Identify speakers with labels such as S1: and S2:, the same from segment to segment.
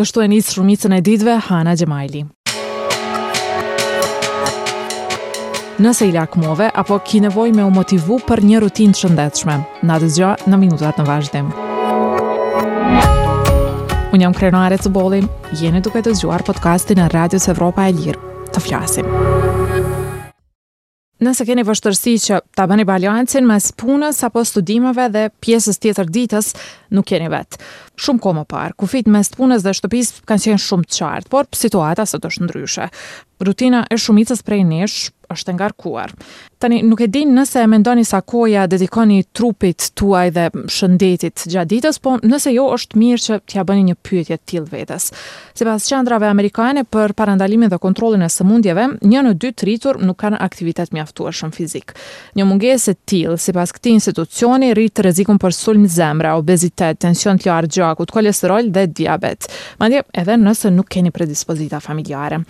S1: Kështu e nis shumicën e ditëve Hana Xhemajli. Nëse i lakmove apo ki nevojë me u motivu për një rutinë të shëndetshme, na dëgjo në minutat në vazhdim. Unë jam Krenare Cubolli, jeni duke dëgjuar podcastin e Radios Evropa e Lirë. Të flasim. Nëse keni vështërsi që ta bëni balancin mes punës apo studimeve dhe pjesës tjetër ditës, nuk jeni vetë. Shumë kohë më parë, kufijtë mes punës dhe shtëpisë kanë qenë shumë të qartë, por situata sot është ndryshe. Rutina e shumicës prej nesh është e ngarkuar. Tani nuk e di nëse e mendoni sa kohë ia dedikoni trupit tuaj dhe shëndetit gjatë ditës, po nëse jo është mirë që t'ia bëni një pyetje të tillë vetes. Sipas qendrave amerikane për parandalimin dhe kontrollin e sëmundjeve, një në dy të rritur nuk kanë aktivitet mjaftueshëm fizik. Një mungesë e tillë, sipas këtij institucioni, rrit rrezikun për sulm zemre, obezitet, tension të lartë të gjakut, kolesterol dhe diabet. Madje edhe nëse nuk keni predispozita familjare.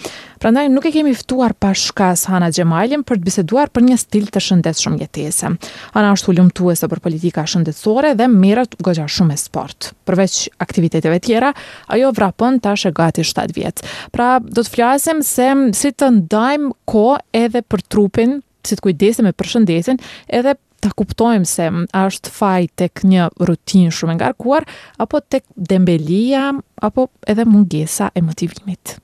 S1: Prandaj nuk e kemi ftuar pa shkas Hana Xhemajlin për të biseduar për një stil të shëndetshëm jetese. Hana është hulumtuese për politika shëndetësore dhe merret goxha shumë me sport. Përveç aktiviteteve tjera, Ajo vrapon tash e gati shtatë vjet. Pra, do të flasim se si të ndajmë kohë edhe për trupin, si të kujdesemi për shëndetin, edhe ta kuptojmë se a është faji tek një rutinë shumë e ngarkuar apo tek dembelia apo edhe mungesa e motivimit.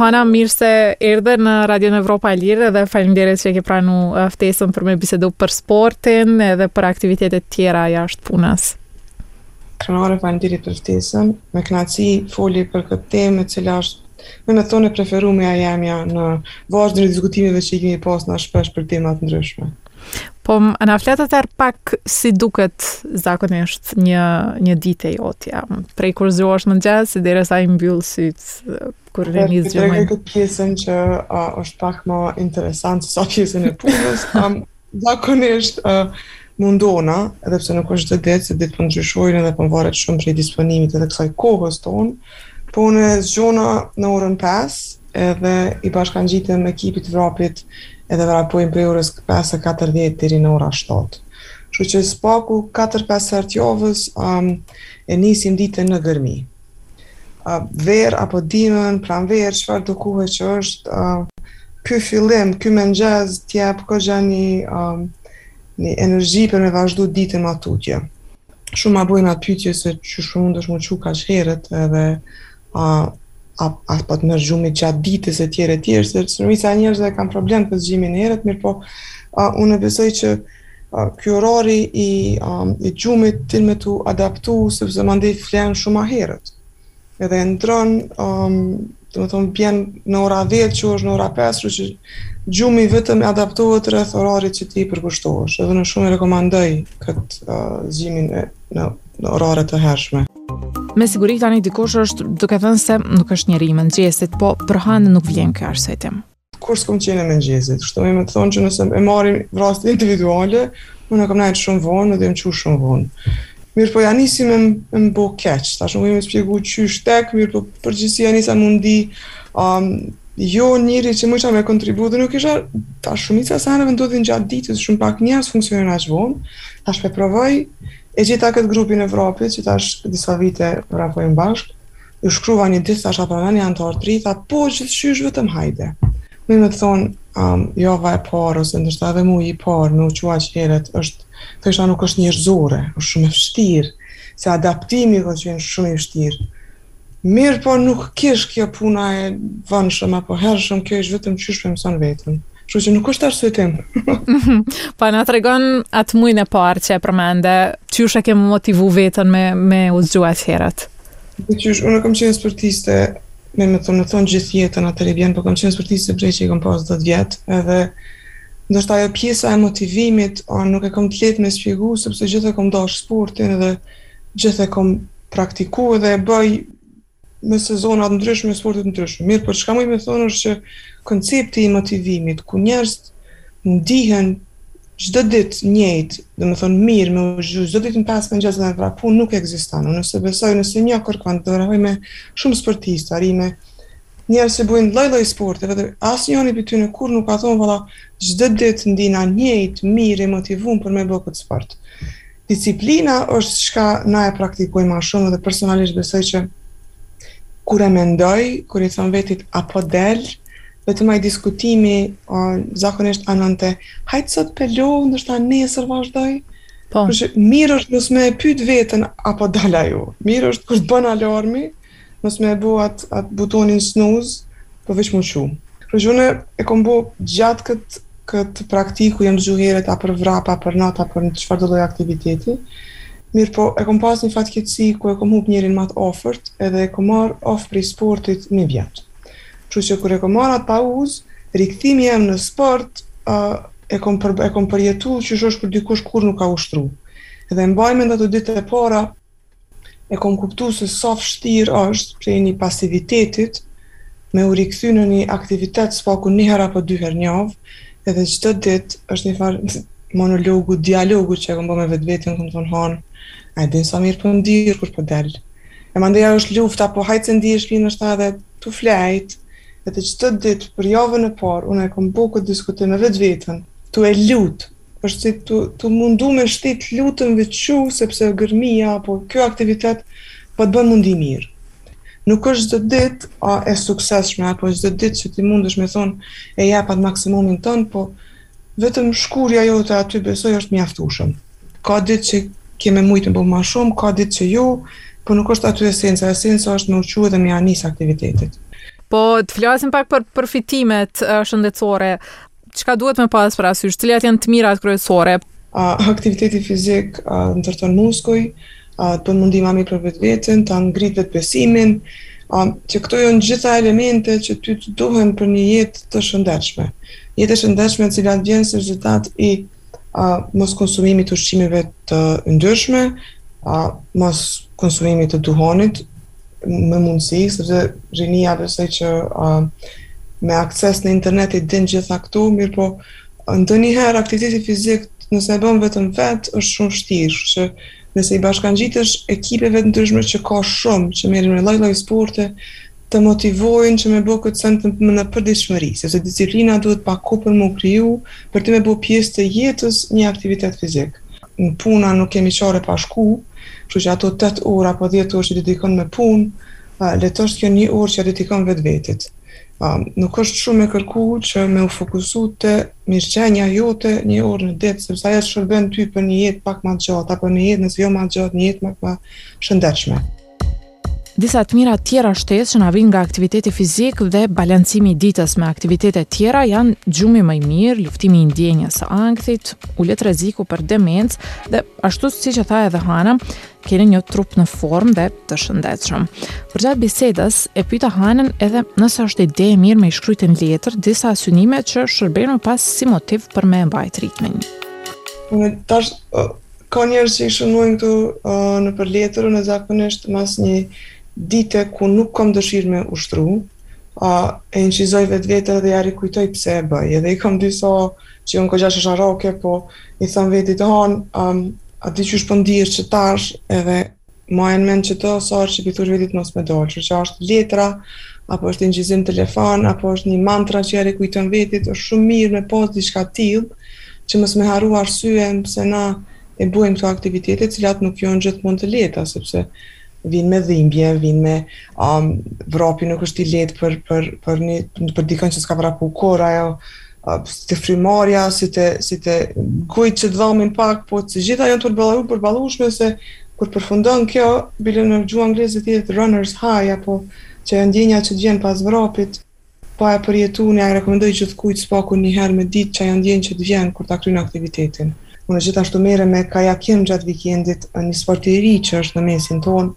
S1: Hana, mirë se erdhe në Radion Evropa e Lirë dhe falimderit që ke pranu ftesën për me bisedu për sportin edhe për aktivitetet tjera jashtë punës.
S2: Krenare, falimderit për ftesën. Me knaqsi foli për këtë temë e cila është me me thonë e preferumja jemja në vazhdën e diskutimeve që i kemi pas na shpesh për tema të ndryshme.
S1: Po a na flet atëherë pak si duket zakonisht një një ditë e jotja. Prej kur zgjohesh në mëngjes derisa i mbyll syt kur vjen i
S2: zgjuar. Edhe këtë pjesën që uh, është pak ma interesant se sa pjesën e punës. Um, zakonisht uh, mundona, edhe pse nuk është çdo ditë, se ditë po ndryshojnë edhe po varet shumë prej disponimit edhe kësaj kohës tonë. Po unë zgjona në orën 5 edhe i bashkangjitem ekipit vrapit edhe vrapoj prej orës 5.40 deri në ora 7. Kështu që s'paku 4-5 herë të javës um, e nisim ditën në Gërmi. Uh, verë apo dimën, pranverë, çfarë do kohë që është, uh, ky fillim, ky mëngjes të jep koxha një, um, një energji për me vazhdu ditën ma tutje. Shumë ma bojnë atë pytje se qysh mundesh me u çu kaq herët edhe a, a, a po të merr gjumi gjatë ditës e tjera e tjera, se shumica e njerëzve e kanë problem për zgjimin herët, mirëpo a, unë e besoj që a, kjo orari i, a, i gjumit din me t'u adaptu, sepse mandej flen shumë ma herët. Edhe e ndrron, um, domethonë bjen në ora 10, çohesh në ora 5, kështu që gjumi vetëm adaptohet rreth orarit që ti i përkushtohesh. Edhe unë shumë e rekomandoj kët uh, zgjimin në, në orare të hershme.
S1: Me siguri tani dikush është duke thënë se nuk është njeri i mëngjesit, po për Hanën nuk vlen kjo arsyetim.
S2: Kurrë s'kom qenë e mëngjesit, kështu domethonë që nëse e marrim rastet individuale, unë kam nejt shumë vonë dhe m'u çu shumë vonë. Mirëpo ja nisi me më bo keq, tash s'muj me spjegu qysh tek, mirëpo përgjithësi ja nisa me u ndi, um, jo njeri që mujsha me kontribu dhe nuk isha tash shumica e seneve ndodhin gjatë ditës shumë pak njerëz funksionojnë aq vonë thashë pe provoj e gjeta këtë grupin e vrapit që tash disa vite vrapojnë bashkë Ju shkruva një ditë thashë a pranoni anëtarë të ri tha po gjithqysh vetëm hajde. Domethonë um, java e parë ose ndoshta edhe muaji i parë me u çu aq herët është thojsha nuk është njerëzore, është shumë e vështirë se adaptimi ka qenë shumë i vështirë. Mirëpo nuk kish kjo puna e vonshëm apo hershëm, kjo është vetëm qysh pe mëson veten. Kështu që nuk është arsyetim.
S1: A na tregon atë mujin e parë që e përmende, qysh e ke motivu veten me me u zgju aq herët.
S2: Qysh, unë kam qenë sportiste, domethonë, me thonë gjithë jetën atë i bjen, po kam qenë sportiste prej që i kam pas 10 vjet, edhe ndoshta ajo pjesa e motivimit, o, nuk e kam të lehtë me spjegu, sepse gjithë e kam dash sportin edhe gjithë e kam praktiku edhe e bëj me sezona të ndryshme, sporte të ndryshme. Mirëpo çka muj me thonë është që koncepti i motivimit, ku njerëz ndihen çdo ditë njëjtë, domethonë mirë me u zgju, çdo ditë në 5 mëngjes edhe me vrapu nuk ekziston, unë s'e besoj nëse një kërkon të vrahoj me shumë sportistë, rri me njerëz që bojnë lloj-lloj sporteve dhe asnjëni prej tyre kurrë nuk ka thonë valla, çdo ditë ndihna njëjtë, mirë e motivum për me bo këtë sport. Disiplina është çka na e praktikojmë ma shumë dhe personalisht besoj që kur e mendoj, kur i thon vetit a po del, vetëm ai diskutimi o, zakonisht anon te, hajt sot pe lo, ndoshta nesër vazhdoj, Po. Kështu që mirë është mos me e pyet veten a po dal a jo. Mirë është kur të bën alarmi, Mos me e bo at at butonin snooze po veç mu çu. Veç une e kom bo gjat kët kët praktik ku jom zgju herët a për vrap a për not a për në çfardo lloj aktiviteti mirpo e kom pas një fatkeqësi ku e kom hup njerin ma të afërt edhe e kom marr off prej sportit ni vjet kështu që kur e kom marr at pauz rikthimi jem në sport ë e kom e kom përjetu qysh osht kur dikush kurr nuk ka ushtru edhe e mbaj mend ato dit e para E kom kuptu se sa fshtirë është prej një pasivitetit me u rikthy në një aktivitet s'paku një herë apo dy herë n'javë, edhe çdo ditë është një far monologu, dialogu që e kom bo me vetveten kom thonë han a e din sa mirë po ndihesh kur po del. E mandej ajo është lufta po hajt se ndihesh mirë ndoshta edhe tu flejt edhe çdo ditë për javën e parë unë e kom bo këtë diskutim me vetveten tu e lut, është si tu, tu mundu me shti të lutën me u çu, sepse o gërmija, apo kjo aktivitet, po të bën me u ndi mirë. Nuk është çdo ditë a e suksesshme, apo çdo ditë që ti mundesh me thonë e jep atë maksimumin tënd, po vetëm shkuarja jote aty besoj është e mjaftushme. Ka ditë që ke me mujtë me bo ma shumë, ka ditë që jo, po nuk është aty esenca, esenca është me u çu edhe me ia nis aktivitetit.
S1: Po të flasim pak për përfitimet shëndetësore. Çka duhet me pas parasysh? Cilat janë të mirat kryesore?
S2: A, aktiviteti fizik a, ndërton muskuj, a, të bën me u ndi ma mirë për vetveten, të ngrit vetëbesimin, a, që këto janë gjitha elemente që ty të duhen për një jetë të shëndetshme. Jetë e shëndetshme e cila vjen si rezultat i a, moskonsumimit të ushqimeve të yndyrshme, a, moskonsumimit të duhanit, me mundësi, sepse rinia besoj që uh, me akses në internet i din gjitha këto, mirëpo ndonjëherë aktiviteti fizik nëse e bën vetëm vet është shumë vështirë, që nëse i bashkangjitesh ekipeve të ndryshme që ka shumë që merren me lloj-lloj sporte, të motivojnë që me bo këtë send tëm në përditshmëri, se se disiplina duhet pak kohë për me u kriju, për ti me bo pjesë të jetës një aktivitet fizik. në punë nuk kemi çare pa shku, kështu që ato tetë orë apo dhjetë orë që dedikon me punë, le të jetë kjo një orë që ja dedikon vetvetit. Nuk është shumë e kërku që me u fokusu te mirëqenia jote një orë në ditë, sepse ajo të shërben ty për një jetë pak ma të gjatë, apo një jetë nëse jo ma të gjatë, një jetë pak ma të shëndetshme.
S1: Disa të mira tjera shtesë që na vijnë nga aktiviteti fizik dhe balancimi i ditës me aktivitete tjera janë gjumi më i mirë, luftimi i ndjenjës së ankthit, ulet rreziku për demencë dhe ashtu siç e tha edhe Hana, keni një trup në formë dhe të shëndetshëm. Përgjatë bisedës e pyeta Hanën edhe nëse është ide e mirë me i shkruajtë në letër disa synime që shërbejnë më pas si motiv për me mbajt ritmin.
S2: Unë tash Ka njerëz që i shënojnë këtu nëpër letër, unë zakonisht mas një dite kur nuk kam dëshirë me ushtru, a, e inçizoj vetveten dhe ja rikujtoj pse e bëj. Edhe i kam disa që janë goxha shasharake, po i tham vetit, han, um, a di qysh po ndihesh që tash edhe Maje n'mend që sa herë që pi thush vetit mos me dalë, kështu që është letra, apo është inçizim n'telefon, apo është një mantra që ja rikujton vetit, është shumë mirë me pas diçka të tillë që mos me harru arsyen pse na i bëjmë këto aktivitete, të cilat nuk janë gjithmonë të lehta, sepse vin me dhimbje, vin me um, vrapi nuk është i lehtë për për për një për dikën që s'ka vrapu kurrë ajo a si frymarrja, si të, si gujtë që të dhamin pak, po të gjitha janë të përbalu, përbalushme se kur përfundon kjo, bile në gjuhë angleze i thonë runner's high, apo ajo ndjenja që të vjen pas vrapit, po e përjetu, unë e rekomendoj gjithkujt së paku njëherë me ditë çfarë ndjenje që të vjen kur ta krynë aktivitetin. Unë gjithashtu merrem me kajakim gjatë vikendit, një sport i ri që është në mesin tonë,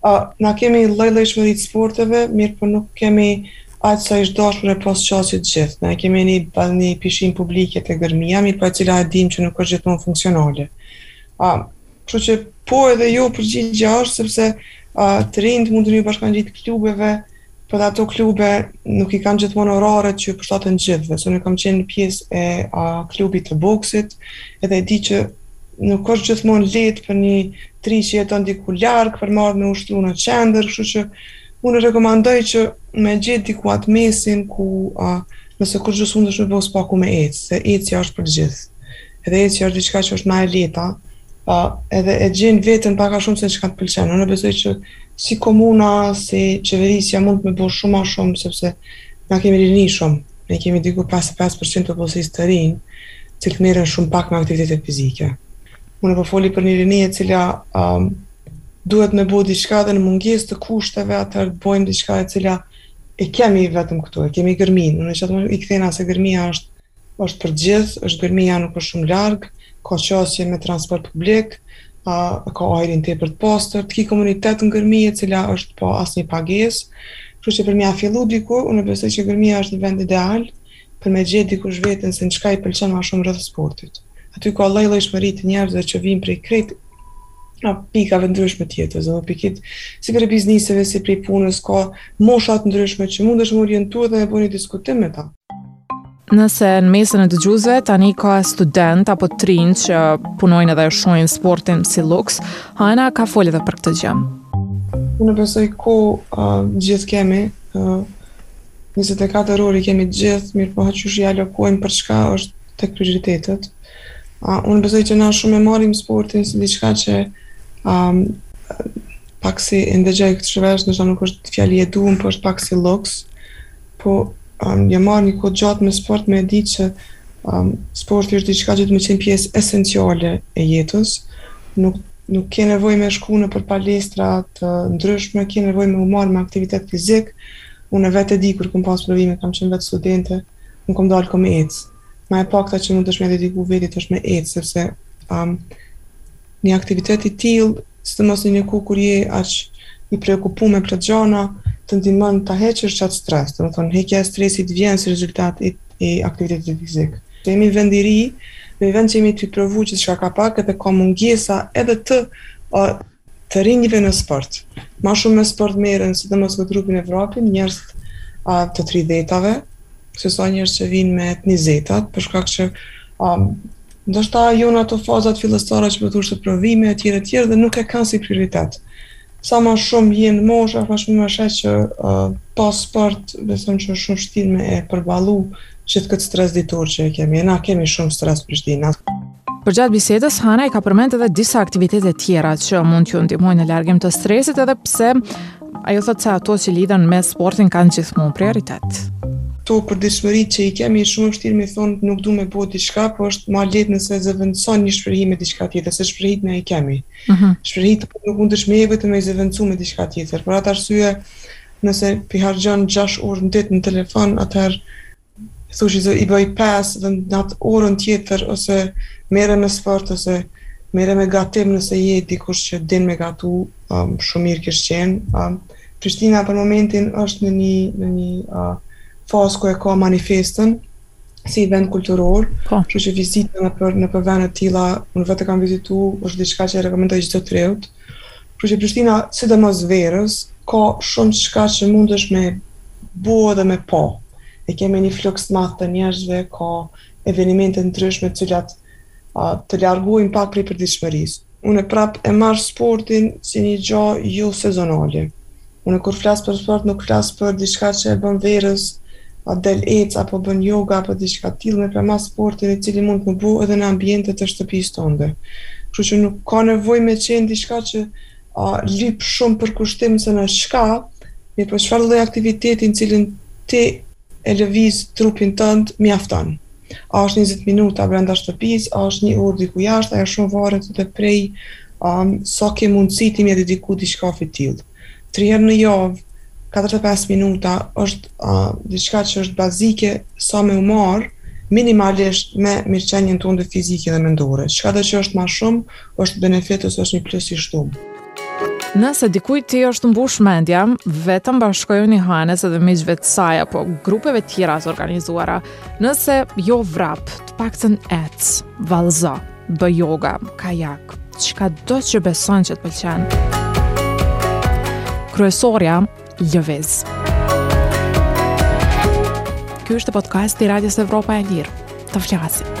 S2: Ë, na kemi lloj-llojshmëri të
S1: sporteve,
S2: mirëpo nuk kemi aq sa ish dasht me pas qasje të gjithë. Na e kemi ni ban ni pishinë publike te Gërmia, mirëpo e cila e dimë që nuk është gjithmonë funksionale. Ë, kështu që po edhe jo përgjigjja është sepse, ë, të rinjtë mund të ju bashkangjiten klubeve, Po ato klube nuk i kanë gjithmonë oraret që ju përshtaten të gjithëve, se unë kam qenë pjesë e a, klubit të boksit, edhe e di që nuk është gjithmonë lehtë për një t'ri që jeton diku larg për me ardhë me ushtru në qendër, kështu që unë rekomandoj që me gjetë diku atë mesin ku a, nëse kurgjë s'mundesh me bo, së paku me ecë, se ecja është për gjithë. edhe ecja është diçka që është më e lehta, po edhe e gjen veten pak a shumë se çka të pëlqen. Unë besoj që si komuna, si qeverisja mund me bo shumë më shumë sepse na kemi rini shumë. Ne kemi diku 55% të popullsisë të rinj, të cilët merren shumë pak me aktivitete fizike. Unë po foli për një rini e cila um, duhet me bo diçka dhe në mungesë të kushteve atëherë të bëjmë diçka e cila e kemi vetëm këtu, e kemi Gërminë. Unë apet i kthehna se Gërmia është Është për të gjithë, është Gërmia nuk është shumë larg, ka qasje me transport publik, ka ajrin tepër të pastër, ki komunitet në Gërmi e cila është pa asnjë pagesë, kështu që për me ja fillu diku, unë besoj që Gërmia është një vend ideal për me gjetë dikush veten se në çka i pëlqen ma shumë rreth sportit. Aty ka lloj llojshmëri të njerëzve që vijnë prej krejt a pikave të ndryshme të jetës, dhe pikit si për bizniseve, si për punës, ka mosha të ndryshme që mundesh me u orientu edhe me bo ni diskutim me ta.
S1: Nëse në mesin e dëgjuesve tani ka studentë apo të rinj që punojnë edhe shohin sportin si luks, Hana ka folë edhe për këtë gjë.
S2: Unë besoj kohë uh, të gjithë kemi, uh, 24 orë i kemi të gjithë, mirëpo aq sa alokojmë për çka është tek prioritetet. Uh, unë besoj që na shumë e marrim sportin si diçka që um, pak si ndëgjoj të shpesh, ndoshta nuk është fjala e duhun, po është pak si luks. Po jam marrë një kohë të gjatë me sport me e ditë që sporti është diçka që duhet me qenë pjesë esenciale e jetës. Nuk, nuk ke nevojë me shku nëpër palestra të ndryshme, ke nevojë me u marrë me aktivitet fizik. Unë vetë e di kur kom pas provime, kam qenë vetë studente, unë kom dalë kom ecë. ma e pakta që mundesh me ia dediku vetit është me ecë, sepse um, një aktivitet i tillë, sidomos në një kohë kur je aq i preokupu me plot gjana, të ndihmon ta heqësh qat stres. Domethënë, heqja e stresit vjen si rezultat i, i aktivitetit fizik. Jemi vend i ri, në vend që jemi të provu që çka ka pak edhe ka mungesa edhe të uh, të rinjve në sport. Ma shumë me sport merren, sidomos në grupin X Vrapim, njerëz të të tridhjetave, sesa njerëz që vijnë në të njëzetat, për shkak që um, ndoshta janë n'ato fazat fillestare që po thoshe provime e tjera e tjera dhe nuk e kanë si prioritet. Sa ma shumë vjen mosha, ma shumë e sheh që uh, pa sport, besoj që është shumë vështirë me e përballu Gjithë këtë stres ditor që e kemi, na kemi shumë stres
S1: Prishtina. Përgjatë bisedës, Hana i ka përmend edhe disa aktivitete tjera që mund t'ju ndihmojnë në largim të stresit edhe pse ajo thotë se ato që lidhen me sportin kanë gjithmonë prioritet.
S2: Këto përditshmëritë që i kemi shumë vështirë me thonë nuk du me bo diçka, po është ma lehtë nëse zëvendëson një shprehi me diçka tjetër, se shprehitë ne i kemi. Uh mhm. -huh. Shprehitë nuk mundesh me i hjek, vetëm me i zëvendësu me diçka tjetër, për atë arsye Nëse po i harxhon 6 orë në ditë në telefon, atëherë thu pse s'i bëj 5 dhe në atë orën tjetër ose merre me sport ose merre me gatim nëse je dikush që din me gatu, um, shumë mirë kish qenë. Um, Prishtina për momentin është në një, në një uh, fazë ku e ka Manifestën, si event kulturor, po. kështu që vizita nëpër nëpër vende të tilla, unë vetë kam vizitu, është diçka që ia rekomandoj çdo të riut. Kështu që Prishtina, sidomos verës, ka shumë çka që mundesh me bo dhe me pa. E kemi një fluks të madh të njerëzve, ka evenimente të ndryshme të cilat a të largohem pak prej përditshmërisë. Unë prapë e marr sportin si një gja jo sezonale. Unë kur flas për sport nuk flas për diçka që e bën verës, a del ec apo bën yoga apo diçka të tillë, mirëpo e marr sportin të cilin mundesh me bo edhe në ambiente të shtëpisë tënde. Kështu që nuk ka nevojë me qenë diçka që a lyp shumë përkushtim se në çka, mirëpo çfarëdo lloj aktiviteti i cili ti e lëviz trupin tënd mjafton. A është njëzet minuta brenda shtëpisë, a është një orë diku jashtë, ajo shumë varet edhe prej um, sa ke mundësi ti me ia dediku diçka të tillë. Tri herë në javë, 45 minuta është uh, diçka që është bazike sa me u marrë minimalisht me mirëqenien tonë dhe fizike dhe mendore. Çkado që është ma shumë, Është benefitës është një plus i shtum.
S1: Nëse dikujt i është mbush mendja, vetëm bashkojuni Hanës edhe miqve të saj apo grupeve tjera të organizuara. Nëse jo vrap, të paktën ec, vallëzo, bëj yoga, kajak, çkado që beson që të pëlqen. Kryesorja lëviz. Ky është podcasti i Radios Evropa e Lirë. Të flasim.